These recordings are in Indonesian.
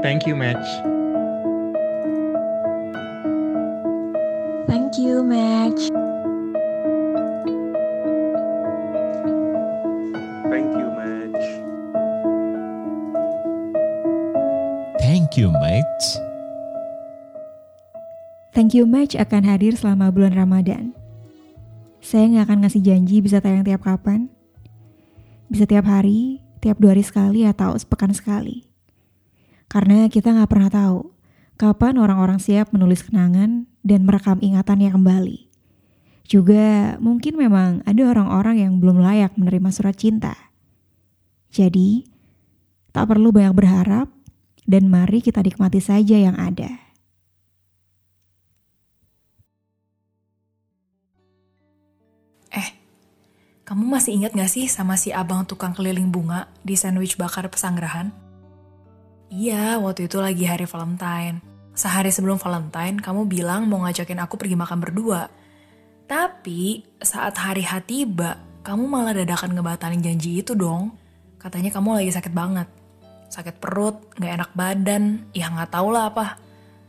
Thank you, Match. Thank you, Match. Thank you, Match. Thank you, Match. Thank you Match akan hadir selama bulan Ramadan. Saya nggak akan ngasih janji bisa tayang tiap kapan. Bisa tiap hari, tiap dua hari sekali atau sepekan sekali. Karena kita nggak pernah tahu kapan orang-orang siap menulis kenangan dan merekam ingatannya kembali. Juga mungkin memang ada orang-orang yang belum layak menerima surat cinta. Jadi, tak perlu banyak berharap dan mari kita nikmati saja yang ada. Eh, kamu masih ingat gak sih sama si abang tukang keliling bunga di sandwich bakar pesanggerahan? Iya, waktu itu lagi hari Valentine. Sehari sebelum Valentine, kamu bilang mau ngajakin aku pergi makan berdua. Tapi, saat hari H tiba, kamu malah dadakan ngebatalin janji itu dong. Katanya kamu lagi sakit banget. Sakit perut, gak enak badan, ya gak tau lah apa.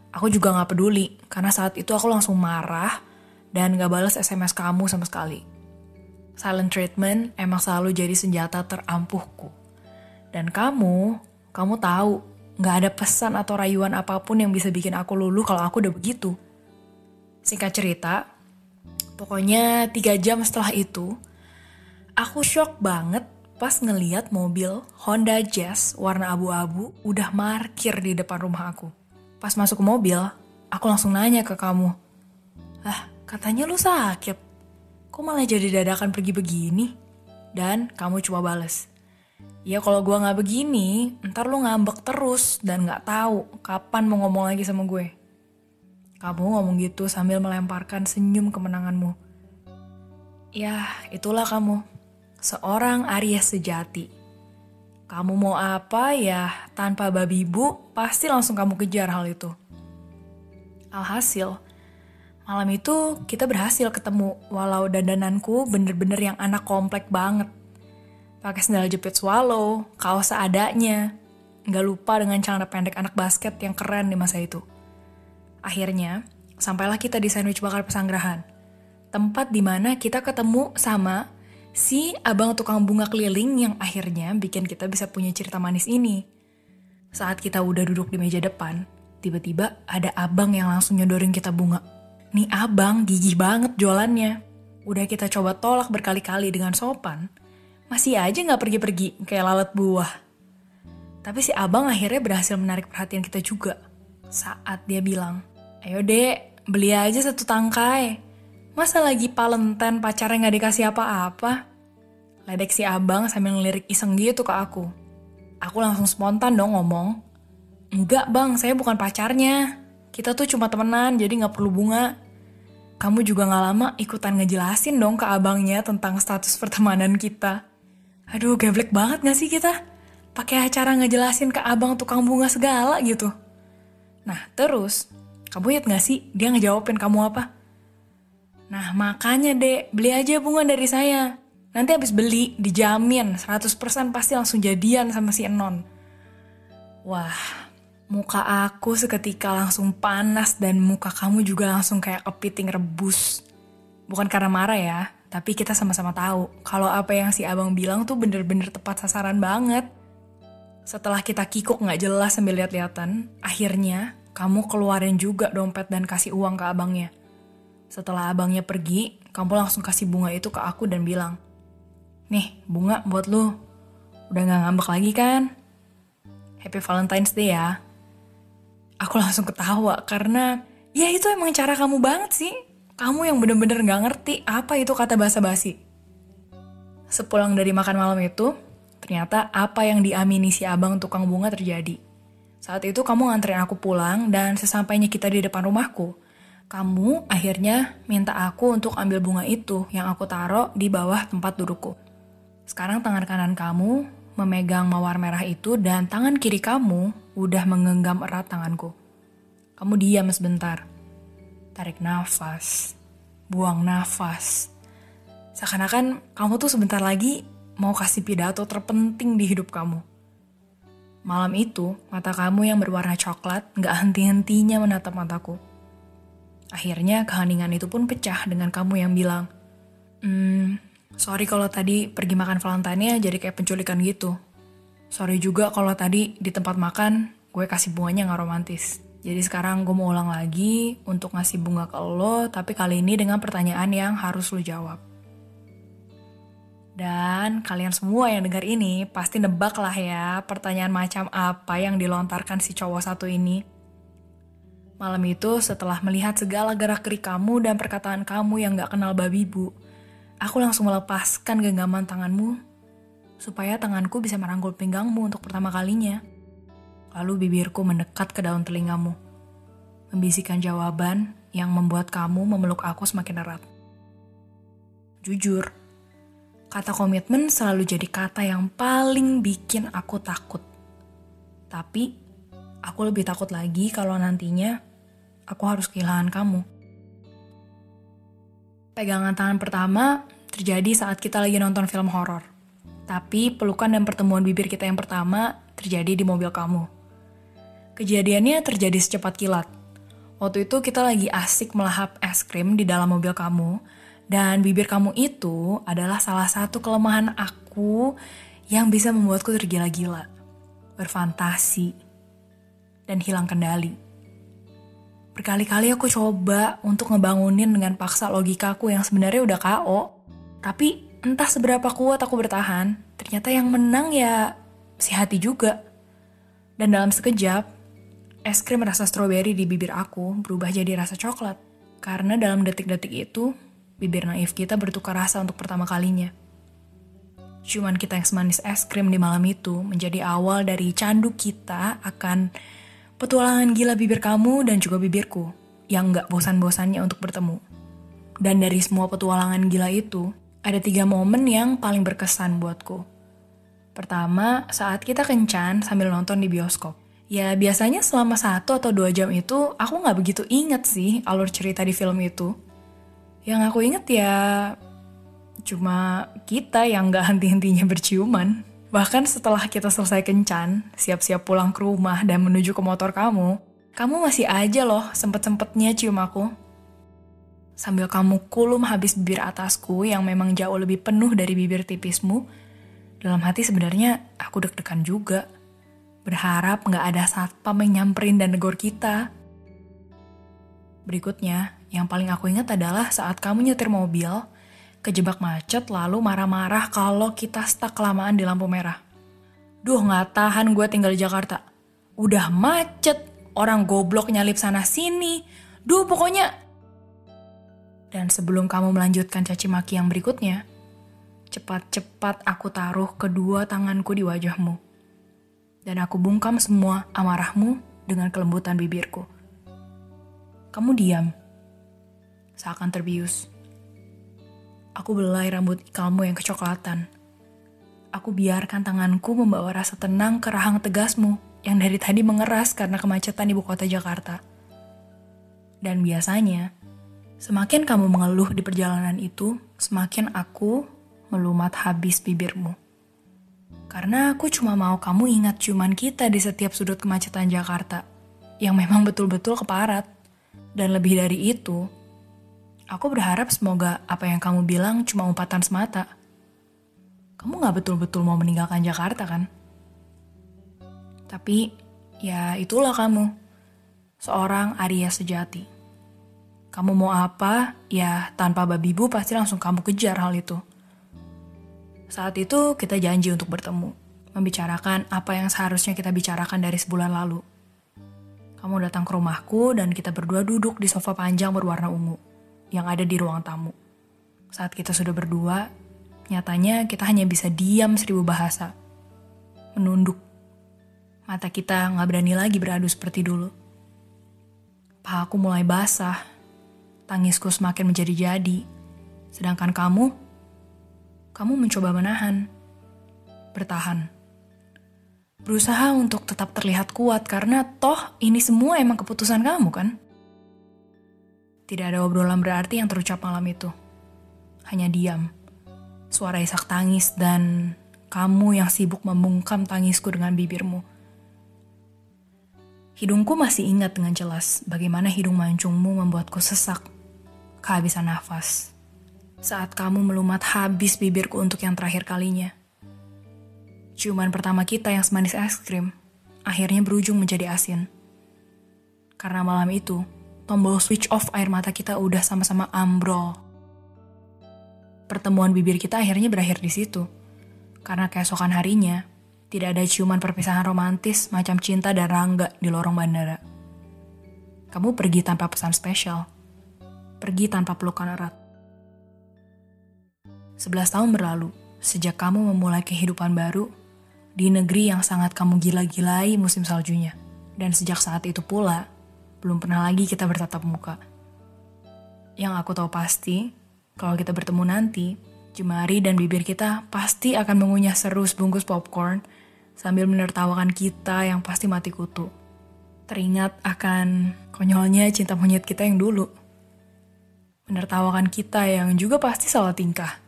Aku juga gak peduli, karena saat itu aku langsung marah dan gak balas SMS kamu sama sekali. Silent treatment emang selalu jadi senjata terampuhku. Dan kamu, kamu tahu, gak ada pesan atau rayuan apa pun yang bisa bikin aku luluh kalau aku udah begitu. Singkat cerita, pokoknya tiga jam setelah itu, aku shock banget pas ngeliat mobil Honda Jazz warna abu-abu udah markir di depan rumah aku. Pas masuk ke mobil, aku langsung nanya ke kamu, Ah, katanya lu sakit. Kok malah jadi dadakan pergi begini? Dan kamu coba bales. Ya kalau gua nggak begini, ntar lu ngambek terus dan nggak tahu kapan mau ngomong lagi sama gue. Kamu ngomong gitu sambil melemparkan senyum kemenanganmu. Ya, itulah kamu. Seorang Aries sejati. Kamu mau apa ya, tanpa babi bu, pasti langsung kamu kejar hal itu. Alhasil, malam itu kita berhasil ketemu, walau dandananku bener-bener yang anak komplek banget. Pakai sandal jepit swallow, kaos seadanya. Nggak lupa dengan celana pendek anak basket yang keren di masa itu. Akhirnya, sampailah kita di sandwich bakar pesanggerahan. Tempat di mana kita ketemu sama si abang tukang bunga keliling yang akhirnya bikin kita bisa punya cerita manis ini. Saat kita udah duduk di meja depan, tiba-tiba ada abang yang langsung nyodorin kita bunga. Nih abang gigih banget jualannya. Udah kita coba tolak berkali-kali dengan sopan, masih aja nggak pergi-pergi kayak lalat buah. Tapi si abang akhirnya berhasil menarik perhatian kita juga. Saat dia bilang, ayo dek, beli aja satu tangkai. Masa lagi Valentine pacarnya nggak dikasih apa-apa? Ledek si abang sambil ngelirik iseng gitu ke aku. Aku langsung spontan dong ngomong, Enggak bang, saya bukan pacarnya. Kita tuh cuma temenan, jadi nggak perlu bunga. Kamu juga nggak lama ikutan ngejelasin dong ke abangnya tentang status pertemanan kita. Aduh, geblek banget gak sih kita? Pakai acara ngejelasin ke abang tukang bunga segala gitu. Nah, terus, kamu inget gak sih dia ngejawabin kamu apa? Nah, makanya dek, beli aja bunga dari saya. Nanti habis beli, dijamin 100% pasti langsung jadian sama si Enon. Wah, muka aku seketika langsung panas dan muka kamu juga langsung kayak kepiting rebus. Bukan karena marah ya, tapi kita sama-sama tahu kalau apa yang si abang bilang tuh bener-bener tepat sasaran banget. Setelah kita kikuk nggak jelas sambil lihat-lihatan, akhirnya kamu keluarin juga dompet dan kasih uang ke abangnya. Setelah abangnya pergi, kamu langsung kasih bunga itu ke aku dan bilang, Nih, bunga buat lu. Udah gak ngambek lagi kan? Happy Valentine's Day ya. Aku langsung ketawa karena ya itu emang cara kamu banget sih. Kamu yang bener-bener gak ngerti apa itu kata basa-basi. Sepulang dari makan malam itu, ternyata apa yang diamini si abang tukang bunga terjadi. Saat itu kamu nganterin aku pulang dan sesampainya kita di depan rumahku, kamu akhirnya minta aku untuk ambil bunga itu yang aku taruh di bawah tempat dudukku. Sekarang tangan kanan kamu memegang mawar merah itu dan tangan kiri kamu udah menggenggam erat tanganku. Kamu diam sebentar. Tarik nafas. Buang nafas. Seakan-akan kamu tuh sebentar lagi mau kasih pidato terpenting di hidup kamu. Malam itu, mata kamu yang berwarna coklat gak henti-hentinya menatap mataku. Akhirnya keheningan itu pun pecah dengan kamu yang bilang, Hmm, sorry kalau tadi pergi makan Valentine jadi kayak penculikan gitu. Sorry juga kalau tadi di tempat makan gue kasih bunganya gak romantis. Jadi sekarang gue mau ulang lagi untuk ngasih bunga ke lo, tapi kali ini dengan pertanyaan yang harus lo jawab. Dan kalian semua yang dengar ini pasti nebak lah ya pertanyaan macam apa yang dilontarkan si cowok satu ini. Malam itu setelah melihat segala gerak gerik kamu dan perkataan kamu yang gak kenal babi bu, aku langsung melepaskan genggaman tanganmu supaya tanganku bisa merangkul pinggangmu untuk pertama kalinya. Lalu bibirku mendekat ke daun telingamu, membisikkan jawaban yang membuat kamu memeluk aku semakin erat. Jujur, Kata komitmen selalu jadi kata yang paling bikin aku takut. Tapi, aku lebih takut lagi kalau nantinya aku harus kehilangan kamu. Pegangan tangan pertama terjadi saat kita lagi nonton film horor. Tapi pelukan dan pertemuan bibir kita yang pertama terjadi di mobil kamu. Kejadiannya terjadi secepat kilat. Waktu itu kita lagi asik melahap es krim di dalam mobil kamu, dan bibir kamu itu adalah salah satu kelemahan aku yang bisa membuatku tergila-gila, berfantasi, dan hilang kendali. Berkali-kali aku coba untuk ngebangunin dengan paksa logikaku yang sebenarnya udah KO, tapi entah seberapa kuat aku bertahan, ternyata yang menang ya si hati juga. Dan dalam sekejap, es krim rasa stroberi di bibir aku berubah jadi rasa coklat. Karena dalam detik-detik itu, bibir naif kita bertukar rasa untuk pertama kalinya. Cuman kita yang semanis es krim di malam itu menjadi awal dari candu kita akan petualangan gila bibir kamu dan juga bibirku yang gak bosan-bosannya untuk bertemu. Dan dari semua petualangan gila itu, ada tiga momen yang paling berkesan buatku. Pertama, saat kita kencan sambil nonton di bioskop. Ya biasanya selama satu atau dua jam itu aku gak begitu inget sih alur cerita di film itu. Yang aku inget ya cuma kita yang gak henti-hentinya berciuman. Bahkan setelah kita selesai kencan, siap-siap pulang ke rumah dan menuju ke motor kamu, kamu masih aja loh sempet-sempetnya cium aku. Sambil kamu kulum habis bibir atasku yang memang jauh lebih penuh dari bibir tipismu, dalam hati sebenarnya aku deg-degan juga. Berharap gak ada satpam yang nyamperin dan negor kita. Berikutnya, yang paling aku ingat adalah saat kamu nyetir mobil, kejebak macet lalu marah-marah kalau kita stuck kelamaan di lampu merah. Duh gak tahan gue tinggal di Jakarta. Udah macet, orang goblok nyalip sana sini. Duh pokoknya... Dan sebelum kamu melanjutkan caci maki yang berikutnya, cepat-cepat aku taruh kedua tanganku di wajahmu. Dan aku bungkam semua amarahmu dengan kelembutan bibirku. Kamu diam, seakan terbius. Aku belai rambut ikalmu yang kecoklatan. Aku biarkan tanganku membawa rasa tenang ke rahang tegasmu yang dari tadi mengeras karena kemacetan ibu kota Jakarta. Dan biasanya, semakin kamu mengeluh di perjalanan itu, semakin aku melumat habis bibirmu. Karena aku cuma mau kamu ingat cuman kita di setiap sudut kemacetan Jakarta, yang memang betul-betul keparat. Dan lebih dari itu, Aku berharap semoga apa yang kamu bilang cuma umpatan semata. Kamu gak betul-betul mau meninggalkan Jakarta kan? Tapi ya itulah kamu. Seorang Arya sejati. Kamu mau apa, ya tanpa babi bu pasti langsung kamu kejar hal itu. Saat itu kita janji untuk bertemu. Membicarakan apa yang seharusnya kita bicarakan dari sebulan lalu. Kamu datang ke rumahku dan kita berdua duduk di sofa panjang berwarna ungu yang ada di ruang tamu. Saat kita sudah berdua, nyatanya kita hanya bisa diam seribu bahasa. Menunduk. Mata kita nggak berani lagi beradu seperti dulu. Pahaku mulai basah. Tangisku semakin menjadi-jadi. Sedangkan kamu, kamu mencoba menahan. Bertahan. Berusaha untuk tetap terlihat kuat karena toh ini semua emang keputusan kamu kan? Tidak ada obrolan berarti yang terucap malam itu. Hanya diam. Suara isak tangis dan kamu yang sibuk membungkam tangisku dengan bibirmu. Hidungku masih ingat dengan jelas bagaimana hidung mancungmu membuatku sesak, kehabisan nafas. Saat kamu melumat habis bibirku untuk yang terakhir kalinya. Ciuman pertama kita yang semanis es krim, akhirnya berujung menjadi asin. Karena malam itu, tombol switch off air mata kita udah sama-sama ambrol. Pertemuan bibir kita akhirnya berakhir di situ. Karena keesokan harinya, tidak ada ciuman perpisahan romantis macam cinta dan rangga di lorong bandara. Kamu pergi tanpa pesan spesial. Pergi tanpa pelukan erat. Sebelas tahun berlalu, sejak kamu memulai kehidupan baru di negeri yang sangat kamu gila-gilai musim saljunya. Dan sejak saat itu pula, belum pernah lagi kita bertatap muka. Yang aku tahu pasti, kalau kita bertemu nanti, jemari dan bibir kita pasti akan mengunyah seru sebungkus popcorn sambil menertawakan kita yang pasti mati kutu. Teringat akan konyolnya cinta monyet kita yang dulu. Menertawakan kita yang juga pasti salah tingkah.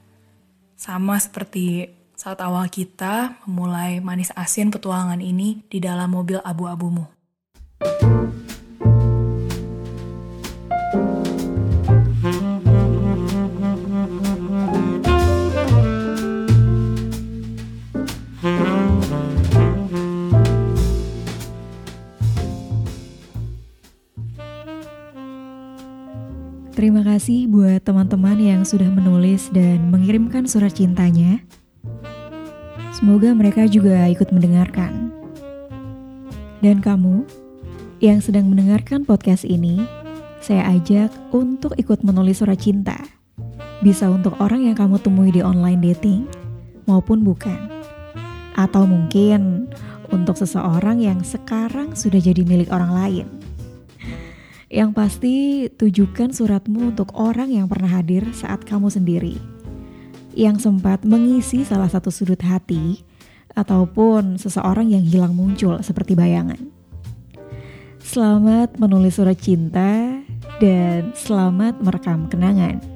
Sama seperti saat awal kita memulai manis asin petualangan ini di dalam mobil abu-abumu. Kasih buat teman-teman yang sudah menulis dan mengirimkan surat cintanya. Semoga mereka juga ikut mendengarkan. Dan kamu yang sedang mendengarkan podcast ini, saya ajak untuk ikut menulis surat cinta. Bisa untuk orang yang kamu temui di online dating maupun bukan. Atau mungkin untuk seseorang yang sekarang sudah jadi milik orang lain. Yang pasti tujukan suratmu untuk orang yang pernah hadir saat kamu sendiri. Yang sempat mengisi salah satu sudut hati ataupun seseorang yang hilang muncul seperti bayangan. Selamat menulis surat cinta dan selamat merekam kenangan.